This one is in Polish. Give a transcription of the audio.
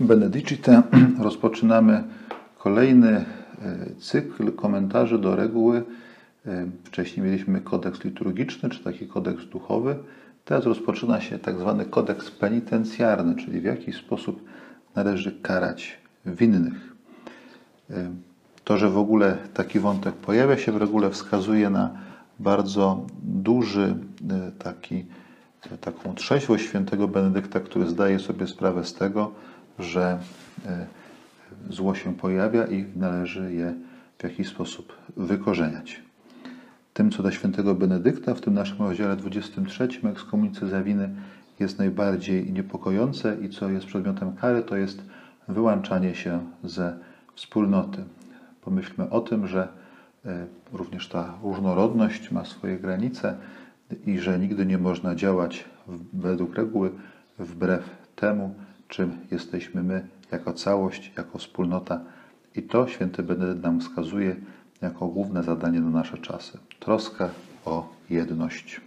Benedicite rozpoczynamy kolejny e, cykl komentarzy do reguły. E, Wcześniej mieliśmy kodeks liturgiczny, czy taki kodeks duchowy. Teraz rozpoczyna się tak zwany kodeks penitencjarny, czyli w jaki sposób należy karać winnych. E, To, że w ogóle taki wątek pojawia się w regule, wskazuje na bardzo duży taki, taką trzeźwość świętego Benedykta, który zdaje sobie sprawę z tego, że e, zło się pojawia i należy je w jakiś sposób wykorzeniać. Tym, co dla świętego Benedykta w tym naszym rozdziale 23 ekskomunicy za jest najbardziej niepokojące i co jest przedmiotem kary, to jest wyłączanie się ze wspólnoty. Pomyślmy o tym, że e, również ta różnorodność ma swoje granice i że nigdy nie można działać według reguły wbrew temu, czym jesteśmy my jako całość, jako wspólnota. I to święty Benedykt nam wskazuje jako główne zadanie na nasze czasy. Troska o jedność.